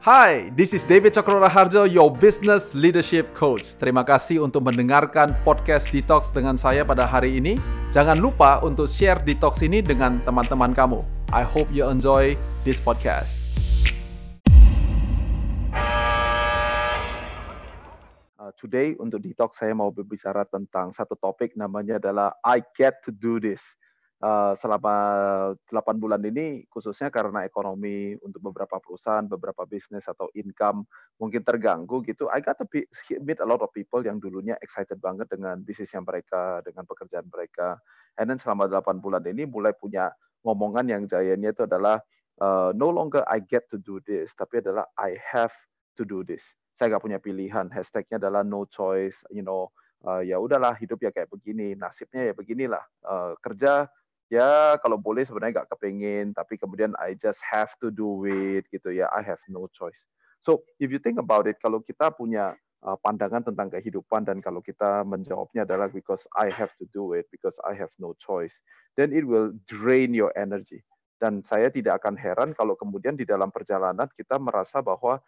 Hai, this is David Cokro Raharjo, your business leadership coach. Terima kasih untuk mendengarkan podcast Detox dengan saya pada hari ini. Jangan lupa untuk share Detox ini dengan teman-teman kamu. I hope you enjoy this podcast. Uh, today untuk Detox saya mau berbicara tentang satu topik namanya adalah I get to do this selama 8 bulan ini khususnya karena ekonomi untuk beberapa perusahaan, beberapa bisnis atau income mungkin terganggu gitu. I got to be, meet a lot of people yang dulunya excited banget dengan bisnisnya mereka, dengan pekerjaan mereka. And then selama 8 bulan ini mulai punya ngomongan yang jayanya itu adalah uh, no longer I get to do this, tapi adalah I have to do this. Saya nggak punya pilihan. Hashtagnya adalah no choice, you know, uh, ya udahlah hidup ya kayak begini, nasibnya ya beginilah. Uh, kerja ya kalau boleh sebenarnya nggak kepingin, tapi kemudian I just have to do it gitu ya, I have no choice. So if you think about it, kalau kita punya uh, pandangan tentang kehidupan dan kalau kita menjawabnya adalah because I have to do it, because I have no choice, then it will drain your energy. Dan saya tidak akan heran kalau kemudian di dalam perjalanan kita merasa bahwa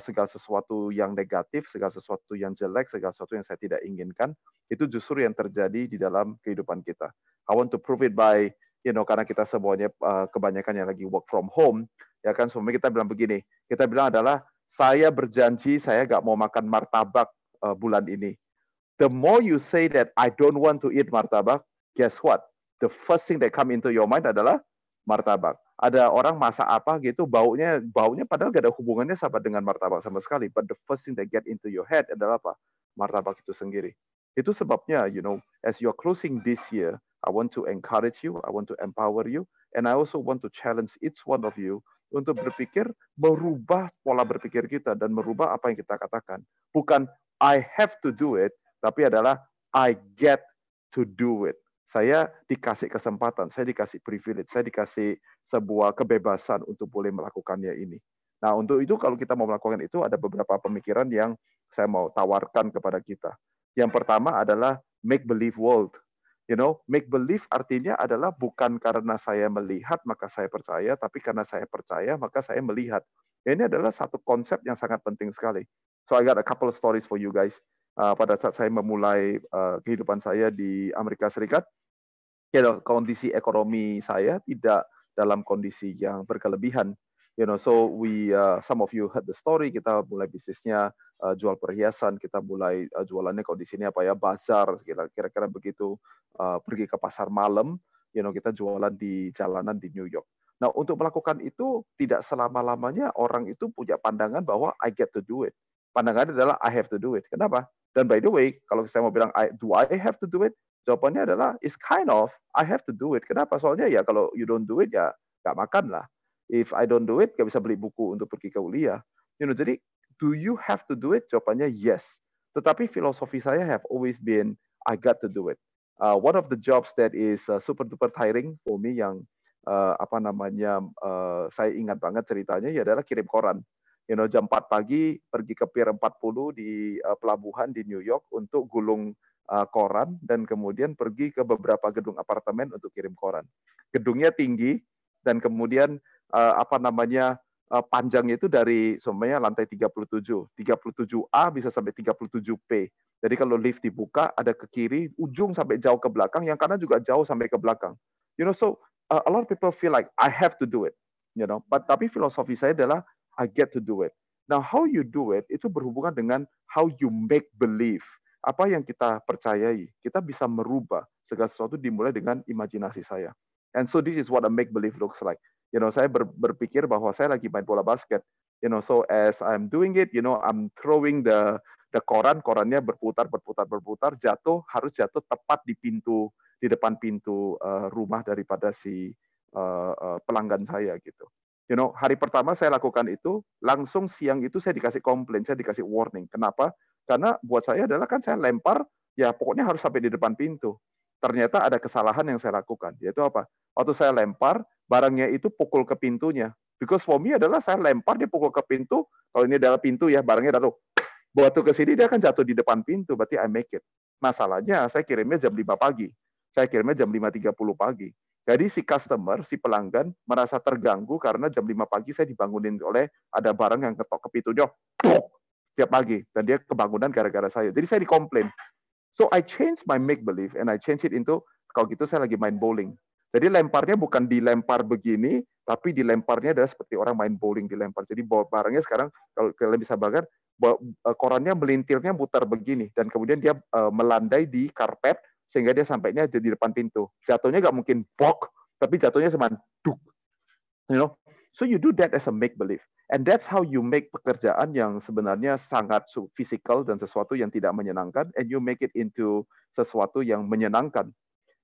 segala sesuatu yang negatif, segala sesuatu yang jelek, segala sesuatu yang saya tidak inginkan, itu justru yang terjadi di dalam kehidupan kita. I want to prove it by, you know, karena kita semuanya uh, kebanyakan yang lagi work from home, ya kan, semuanya kita bilang begini, kita bilang adalah, saya berjanji saya nggak mau makan martabak uh, bulan ini. The more you say that I don't want to eat martabak, guess what? The first thing that come into your mind adalah martabak. Ada orang masak apa gitu, baunya baunya padahal gak ada hubungannya sama dengan martabak sama sekali. But the first thing that get into your head adalah apa? Martabak itu sendiri. Itu sebabnya, you know, as you're closing this year, I want to encourage you, I want to empower you, and I also want to challenge each one of you untuk berpikir merubah pola berpikir kita dan merubah apa yang kita katakan. Bukan I have to do it, tapi adalah I get to do it saya dikasih kesempatan, saya dikasih privilege, saya dikasih sebuah kebebasan untuk boleh melakukannya ini. Nah, untuk itu kalau kita mau melakukan itu ada beberapa pemikiran yang saya mau tawarkan kepada kita. Yang pertama adalah make believe world. You know, make believe artinya adalah bukan karena saya melihat maka saya percaya, tapi karena saya percaya maka saya melihat. Ini adalah satu konsep yang sangat penting sekali. So I got a couple of stories for you guys. Uh, pada saat saya memulai uh, kehidupan saya di Amerika Serikat, you know, kondisi ekonomi saya tidak dalam kondisi yang berkelebihan. You know, so we uh, some of you heard the story. Kita mulai bisnisnya uh, jual perhiasan, kita mulai uh, jualannya kondisinya apa ya, bazar, kira-kira begitu. Uh, pergi ke pasar malam, you know, kita jualan di jalanan di New York. Nah, untuk melakukan itu tidak selama-lamanya orang itu punya pandangan bahwa I get to do it. Pandangannya adalah I have to do it. Kenapa? Dan by the way, kalau saya mau bilang I, do I have to do it? Jawabannya adalah is kind of I have to do it. Kenapa? Soalnya ya kalau you don't do it ya nggak makan lah. If I don't do it, nggak bisa beli buku untuk pergi ke kuliah. You know, jadi do you have to do it? Jawabannya yes. Tetapi filosofi saya have always been I got to do it. Uh, one of the jobs that is uh, super duper tiring for me yang uh, apa namanya uh, saya ingat banget ceritanya ya adalah kirim koran. You know, jam 4 pagi pergi ke Pier 40 di uh, pelabuhan di New York untuk gulung uh, koran dan kemudian pergi ke beberapa gedung apartemen untuk kirim koran. Gedungnya tinggi dan kemudian uh, apa namanya uh, panjangnya itu dari semuanya lantai 37. 37A bisa sampai 37P. Jadi kalau lift dibuka ada ke kiri, ujung sampai jauh ke belakang, yang kanan juga jauh sampai ke belakang. You know, so uh, a lot of people feel like I have to do it. You know, but tapi filosofi saya adalah I get to do it. Now, how you do it itu berhubungan dengan how you make believe apa yang kita percayai, kita bisa merubah segala sesuatu dimulai dengan imajinasi saya. And so this is what a make believe looks like. You know, saya ber, berpikir bahwa saya lagi main bola basket. You know, so as I'm doing it, you know, I'm throwing the the koran, korannya berputar, berputar, berputar, jatuh harus jatuh tepat di pintu di depan pintu uh, rumah daripada si uh, uh, pelanggan saya gitu. You know, hari pertama saya lakukan itu, langsung siang itu saya dikasih komplain, saya dikasih warning. Kenapa? Karena buat saya adalah kan saya lempar, ya pokoknya harus sampai di depan pintu. Ternyata ada kesalahan yang saya lakukan, yaitu apa? Waktu saya lempar, barangnya itu pukul ke pintunya. Because for me adalah saya lempar, dia pukul ke pintu, kalau ini adalah pintu ya, barangnya lalu tuh ke sini, dia akan jatuh di depan pintu, berarti I make it. Masalahnya, saya kirimnya jam 5 pagi. Saya kirimnya jam 5.30 pagi. Jadi si customer, si pelanggan merasa terganggu karena jam 5 pagi saya dibangunin oleh ada barang yang ketok ke pintunya tiap pagi dan dia kebangunan gara-gara saya. Jadi saya dikomplain. So I change my make believe and I change it into kalau gitu saya lagi main bowling. Jadi lemparnya bukan dilempar begini, tapi dilemparnya adalah seperti orang main bowling dilempar. Jadi barangnya sekarang kalau kalian bisa bayangkan eh, korannya melintirnya muter begini dan kemudian dia uh, melandai di karpet sehingga dia sampainya di depan pintu. Jatuhnya nggak mungkin bok, tapi jatuhnya cuma duk. You know, so you do that as a make believe. And that's how you make pekerjaan yang sebenarnya sangat physical dan sesuatu yang tidak menyenangkan, and you make it into sesuatu yang menyenangkan.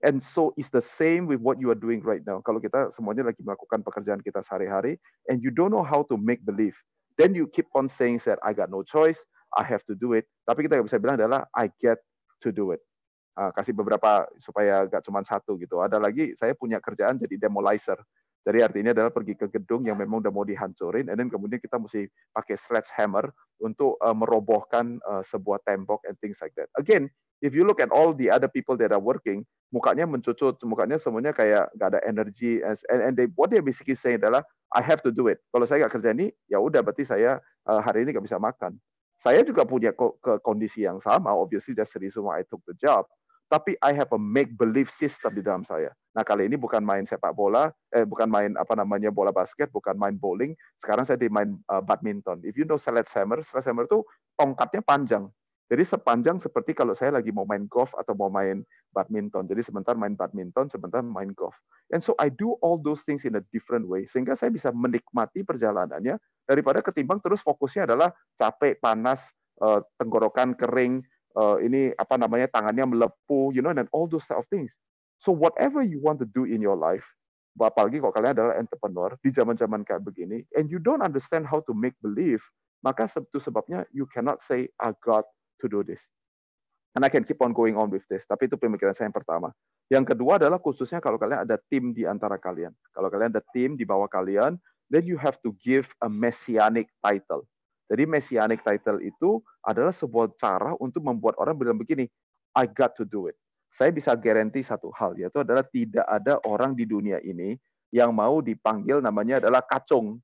And so it's the same with what you are doing right now. Kalau kita semuanya lagi melakukan pekerjaan kita sehari-hari, and you don't know how to make believe, then you keep on saying that I got no choice, I have to do it. Tapi kita bisa bilang adalah I get to do it. Uh, kasih beberapa supaya gak cuma satu gitu. Ada lagi saya punya kerjaan jadi demolizer. Jadi artinya adalah pergi ke gedung yang memang udah mau dihancurin, then kemudian kita mesti pakai sledgehammer untuk uh, merobohkan uh, sebuah tembok and things like that. Again, if you look at all the other people that are working, mukanya mencucut, mukanya semuanya kayak gak ada energi, and, and they, what they basically say adalah, I have to do it. Kalau saya nggak kerja ini, ya udah berarti saya uh, hari ini nggak bisa makan. Saya juga punya ke kondisi yang sama, obviously that's the reason why I took the job. Tapi I have a make believe system di dalam saya. Nah kali ini bukan main sepak bola, eh bukan main apa namanya bola basket, bukan main bowling. Sekarang saya di main uh, badminton. If you know sledgehammer, sledgehammer itu tongkatnya panjang. Jadi sepanjang seperti kalau saya lagi mau main golf atau mau main badminton. Jadi sebentar main badminton, sebentar main golf. And so I do all those things in a different way sehingga saya bisa menikmati perjalanannya daripada ketimbang terus fokusnya adalah capek, panas, uh, tenggorokan kering, uh, ini apa namanya tangannya melepuh, you know, and all those type of things. So whatever you want to do in your life, apalagi kalau kalian adalah entrepreneur di zaman-zaman kayak begini, and you don't understand how to make believe, maka itu sebabnya you cannot say, I got to do this. And I can keep on going on with this. Tapi itu pemikiran saya yang pertama. Yang kedua adalah khususnya kalau kalian ada tim di antara kalian. Kalau kalian ada tim di bawah kalian, then you have to give a messianic title. Jadi messianic title itu adalah sebuah cara untuk membuat orang bilang begini, I got to do it. Saya bisa garanti satu hal, yaitu adalah tidak ada orang di dunia ini yang mau dipanggil namanya adalah kacung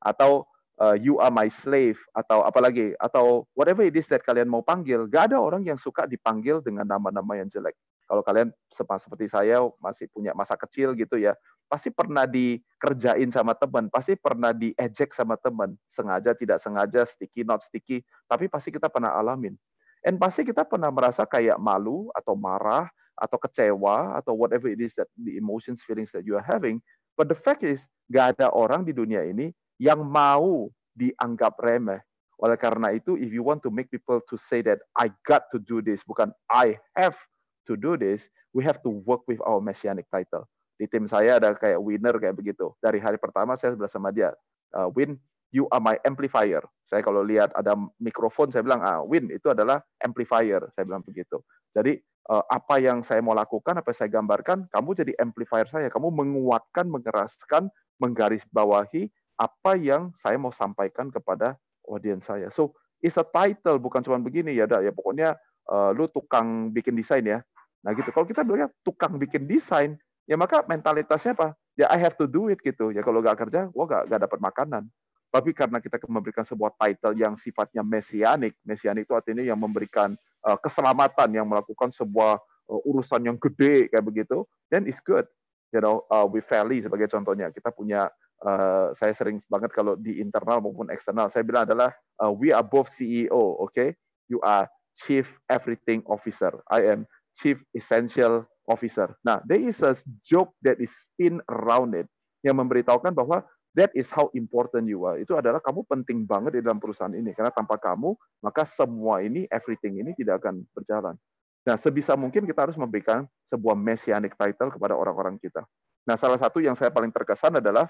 atau uh, you are my slave atau apalagi atau whatever it is that kalian mau panggil, gak ada orang yang suka dipanggil dengan nama-nama yang jelek. Kalau kalian seperti saya masih punya masa kecil gitu ya, pasti pernah dikerjain sama teman, pasti pernah diejek sama teman, sengaja tidak sengaja, sticky not sticky, tapi pasti kita pernah alamin. And pasti kita pernah merasa kayak malu atau marah atau kecewa atau whatever it is that the emotions, feelings that you are having. But the fact is, gak ada orang di dunia ini yang mau dianggap remeh. Oleh karena itu, if you want to make people to say that I got to do this, bukan I have to do this, we have to work with our messianic title. Di tim saya ada kayak winner kayak begitu. Dari hari pertama saya bersama dia, uh, Win, you are my amplifier. Saya kalau lihat ada mikrofon, saya bilang, ah, Win itu adalah amplifier. Saya bilang begitu. Jadi uh, apa yang saya mau lakukan, apa yang saya gambarkan, kamu jadi amplifier saya. Kamu menguatkan, mengeraskan, menggarisbawahi apa yang saya mau sampaikan kepada audiens saya. So, it's a title, bukan cuma begini ya, ya pokoknya uh, lu tukang bikin desain ya. Nah gitu. Kalau kita bilangnya tukang bikin desain, ya maka mentalitasnya apa? Ya I have to do it gitu. Ya kalau nggak kerja, gua nggak nggak dapat makanan. Tapi karena kita memberikan sebuah title yang sifatnya mesianik, mesianik itu artinya yang memberikan uh, keselamatan, yang melakukan sebuah uh, urusan yang gede kayak begitu, then it's good. You know, uh, with Valley sebagai contohnya, kita punya uh, saya sering banget kalau di internal maupun eksternal saya bilang adalah uh, we are both CEO, okay? You are chief everything officer. I am chief essential officer. Nah, there is a joke that is spin around it yang memberitahukan bahwa that is how important you are. Itu adalah kamu penting banget di dalam perusahaan ini karena tanpa kamu maka semua ini everything ini tidak akan berjalan. Nah, sebisa mungkin kita harus memberikan sebuah messianic title kepada orang-orang kita. Nah, salah satu yang saya paling terkesan adalah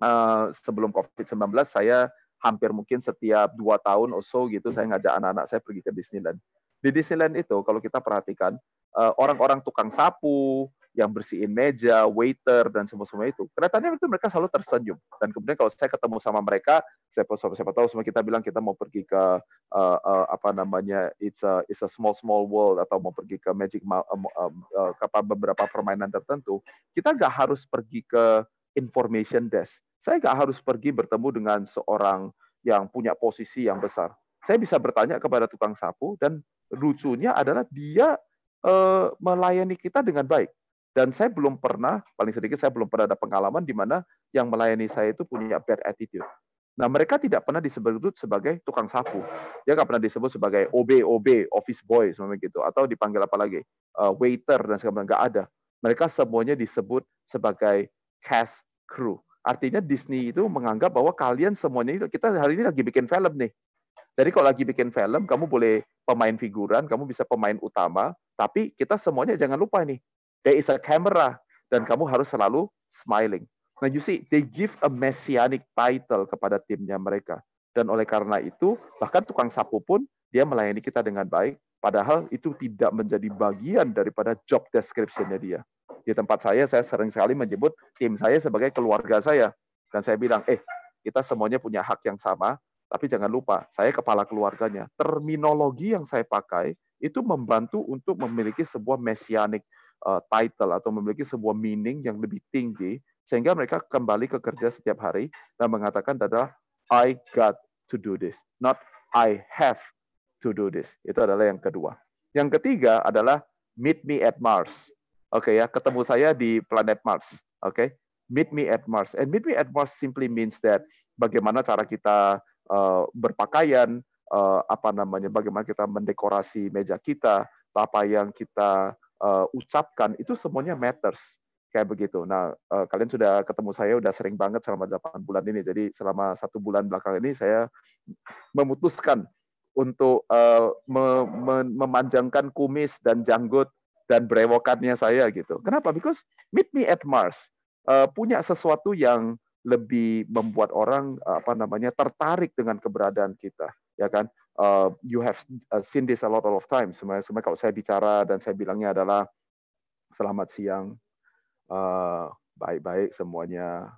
uh, sebelum COVID-19 saya hampir mungkin setiap dua tahun atau so gitu saya ngajak anak-anak saya pergi ke Disneyland. Di Disneyland itu kalau kita perhatikan orang-orang tukang sapu, yang bersihin meja, waiter dan semua semua itu. Kelihatannya itu mereka selalu tersenyum. Dan kemudian kalau saya ketemu sama mereka, saya siapa, siapa tahu semua kita bilang kita mau pergi ke uh, uh, apa namanya it's a it's a small small world atau mau pergi ke magic uh, uh, uh, beberapa permainan tertentu, kita nggak harus pergi ke information desk. Saya nggak harus pergi bertemu dengan seorang yang punya posisi yang besar. Saya bisa bertanya kepada tukang sapu dan lucunya adalah dia uh, melayani kita dengan baik dan saya belum pernah, paling sedikit saya belum pernah ada pengalaman di mana yang melayani saya itu punya bad attitude. Nah, mereka tidak pernah disebut sebagai tukang sapu. Dia nggak pernah disebut sebagai OB, OB, office boy, semuanya gitu. Atau dipanggil apa lagi? Uh, waiter, dan segala Nggak ada. Mereka semuanya disebut sebagai cast crew. Artinya Disney itu menganggap bahwa kalian semuanya itu, kita hari ini lagi bikin film nih. Jadi kalau lagi bikin film, kamu boleh pemain figuran, kamu bisa pemain utama, tapi kita semuanya jangan lupa nih, There is a camera dan kamu harus selalu smiling. Nah, you see, they give a messianic title kepada timnya mereka. Dan oleh karena itu, bahkan tukang sapu pun dia melayani kita dengan baik, padahal itu tidak menjadi bagian daripada job description-nya dia. Di tempat saya, saya sering sekali menyebut tim saya sebagai keluarga saya. Dan saya bilang, eh, kita semuanya punya hak yang sama, tapi jangan lupa, saya kepala keluarganya. Terminologi yang saya pakai itu membantu untuk memiliki sebuah messianic uh, title atau memiliki sebuah meaning yang lebih tinggi sehingga mereka kembali ke kerja setiap hari dan mengatakan adalah I got to do this, not I have to do this. Itu adalah yang kedua. Yang ketiga adalah meet me at Mars. Oke okay, ya, ketemu saya di planet Mars. Oke, okay? meet me at Mars. And meet me at Mars simply means that bagaimana cara kita uh, berpakaian, uh, apa namanya, bagaimana kita mendekorasi meja kita, apa yang kita uh, ucapkan itu semuanya matters kayak begitu. Nah, uh, kalian sudah ketemu saya udah sering banget selama 8 bulan ini. Jadi selama satu bulan belakang ini saya memutuskan untuk uh, me me memanjangkan kumis dan janggut dan brewokannya saya gitu. Kenapa? Because meet me at Mars uh, punya sesuatu yang lebih membuat orang apa namanya tertarik dengan keberadaan kita, ya kan? uh, you have uh, seen this a lot of times. Sebenarnya, sebenarnya kalau saya bicara dan saya bilangnya adalah selamat siang, uh, baik-baik uh, semuanya,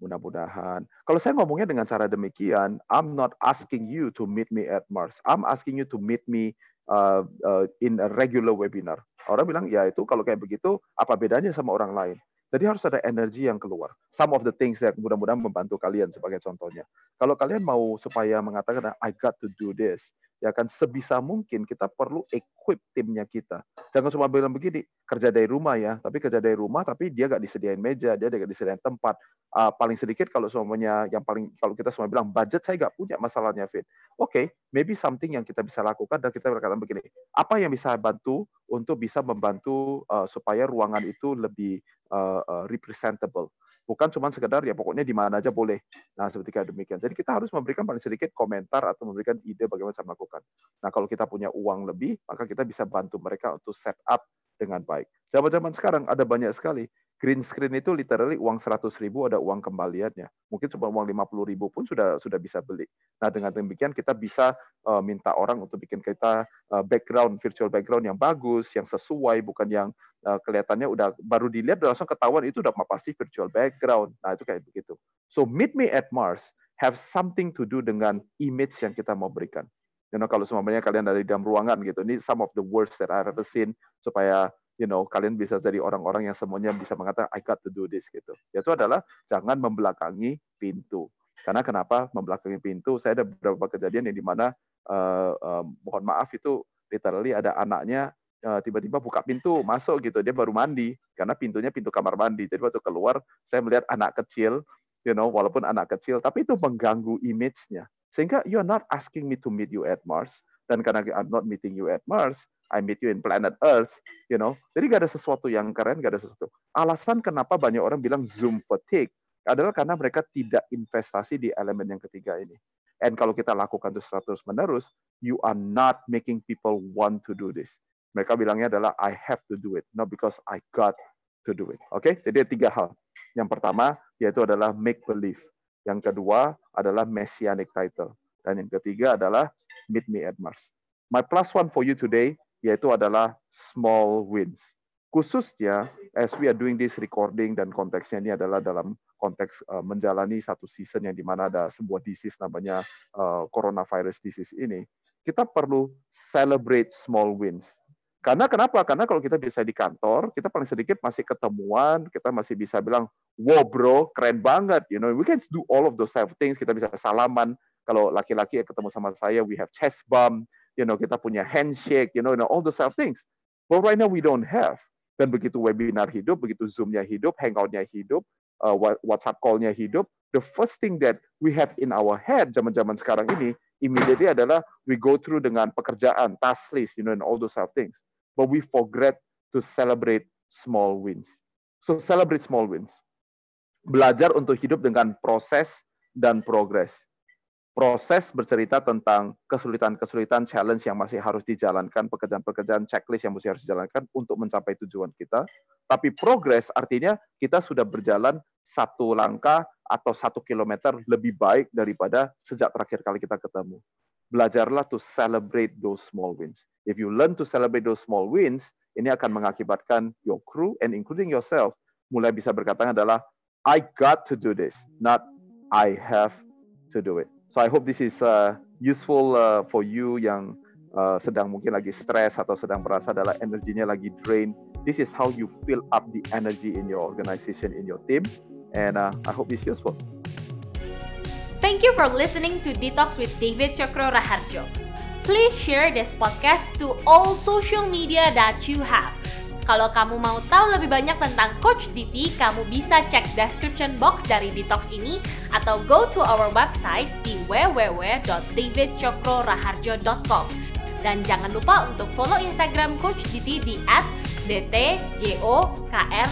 mudah-mudahan. Kalau saya ngomongnya dengan cara demikian, I'm not asking you to meet me at Mars. I'm asking you to meet me uh, uh, in a regular webinar. Orang bilang, ya itu kalau kayak begitu, apa bedanya sama orang lain? Jadi harus ada energi yang keluar. Some of the things yang mudah-mudahan membantu kalian sebagai contohnya. Kalau kalian mau supaya mengatakan I got to do this, ya kan sebisa mungkin kita perlu equip timnya kita. Jangan cuma bilang begini, kerja dari rumah ya, tapi kerja dari rumah tapi dia nggak disediain meja, dia nggak disediain tempat. Uh, paling sedikit kalau semuanya yang paling kalau kita semua bilang budget saya nggak punya masalahnya fit. Oke, okay, maybe something yang kita bisa lakukan dan kita berkata begini, apa yang bisa bantu untuk bisa membantu uh, supaya ruangan itu lebih uh, uh, representable. Bukan cuma sekedar ya pokoknya di mana aja boleh. Nah, seperti demikian. Jadi kita harus memberikan paling sedikit komentar atau memberikan ide bagaimana cara melakukan. Nah, kalau kita punya uang lebih, maka kita bisa bantu mereka untuk set up dengan baik. Zaman-zaman sekarang ada banyak sekali green screen itu literally uang 100 ribu ada uang kembaliannya. Mungkin cuma uang 50 ribu pun sudah sudah bisa beli. Nah dengan demikian kita bisa uh, minta orang untuk bikin kita uh, background virtual background yang bagus, yang sesuai, bukan yang uh, kelihatannya udah baru dilihat udah langsung ketahuan itu udah pasti virtual background. Nah itu kayak begitu. So meet me at Mars have something to do dengan image yang kita mau berikan. You know, kalau semuanya kalian dari dalam ruangan gitu, ini some of the words that I've ever seen supaya you know kalian bisa jadi orang-orang yang semuanya bisa mengatakan I got to do this gitu. Yaitu adalah jangan membelakangi pintu. Karena kenapa membelakangi pintu? Saya ada beberapa kejadian yang di mana uh, uh, mohon maaf itu literally ada anaknya uh, tiba-tiba buka pintu masuk gitu dia baru mandi karena pintunya pintu kamar mandi jadi waktu keluar saya melihat anak kecil you know walaupun anak kecil tapi itu mengganggu image-nya sehingga you are not asking me to meet you at Mars dan karena I'm not meeting you at Mars I meet you in planet Earth, you know. Jadi gak ada sesuatu yang keren, gak ada sesuatu. Alasan kenapa banyak orang bilang Zoom fatigue adalah karena mereka tidak investasi di elemen yang ketiga ini. And kalau kita lakukan itu terus menerus, you are not making people want to do this. Mereka bilangnya adalah I have to do it, not because I got to do it. Oke, okay? jadi tiga hal. Yang pertama yaitu adalah make believe. Yang kedua adalah messianic title. Dan yang ketiga adalah meet me at Mars. My plus one for you today yaitu adalah small wins. khususnya as we are doing this recording dan konteksnya ini adalah dalam konteks uh, menjalani satu season yang di mana ada sebuah disease namanya uh, coronavirus disease ini, kita perlu celebrate small wins. Karena kenapa? Karena kalau kita bisa di kantor, kita paling sedikit masih ketemuan, kita masih bisa bilang, wow bro, keren banget. You know, we can do all of those type of things. Kita bisa salaman. Kalau laki-laki ketemu sama saya, we have chest bump. You know, kita punya handshake. You know, you know all those type of things. But right now we don't have. Dan begitu webinar hidup, begitu Zoom-nya hidup, Hangout-nya hidup, uh, WhatsApp call-nya hidup, the first thing that we have in our head zaman-zaman sekarang ini, immediately adalah we go through dengan pekerjaan, task list, you know, and all those type of things. But we forget to celebrate small wins. So celebrate small wins. Belajar untuk hidup dengan proses dan progres proses bercerita tentang kesulitan-kesulitan, challenge yang masih harus dijalankan, pekerjaan-pekerjaan checklist yang masih harus dijalankan untuk mencapai tujuan kita. Tapi progres artinya kita sudah berjalan satu langkah atau satu kilometer lebih baik daripada sejak terakhir kali kita ketemu. Belajarlah to celebrate those small wins. If you learn to celebrate those small wins, ini akan mengakibatkan your crew and including yourself mulai bisa berkata adalah I got to do this, not I have to do it. So I hope this is uh, useful uh, for you yang uh, sedang mungkin lagi stres atau sedang merasa adalah energinya lagi drain. This is how you fill up the energy in your organization, in your team. And uh, I hope is useful. Thank you for listening to Detox with David Chokro Raharjo. Please share this podcast to all social media that you have. Kalau kamu mau tahu lebih banyak tentang Coach Diti, kamu bisa cek description box dari Detox ini atau go to our website di www.davidcokroraharjo.com. Dan jangan lupa untuk follow Instagram Coach Diti di @dtjokron.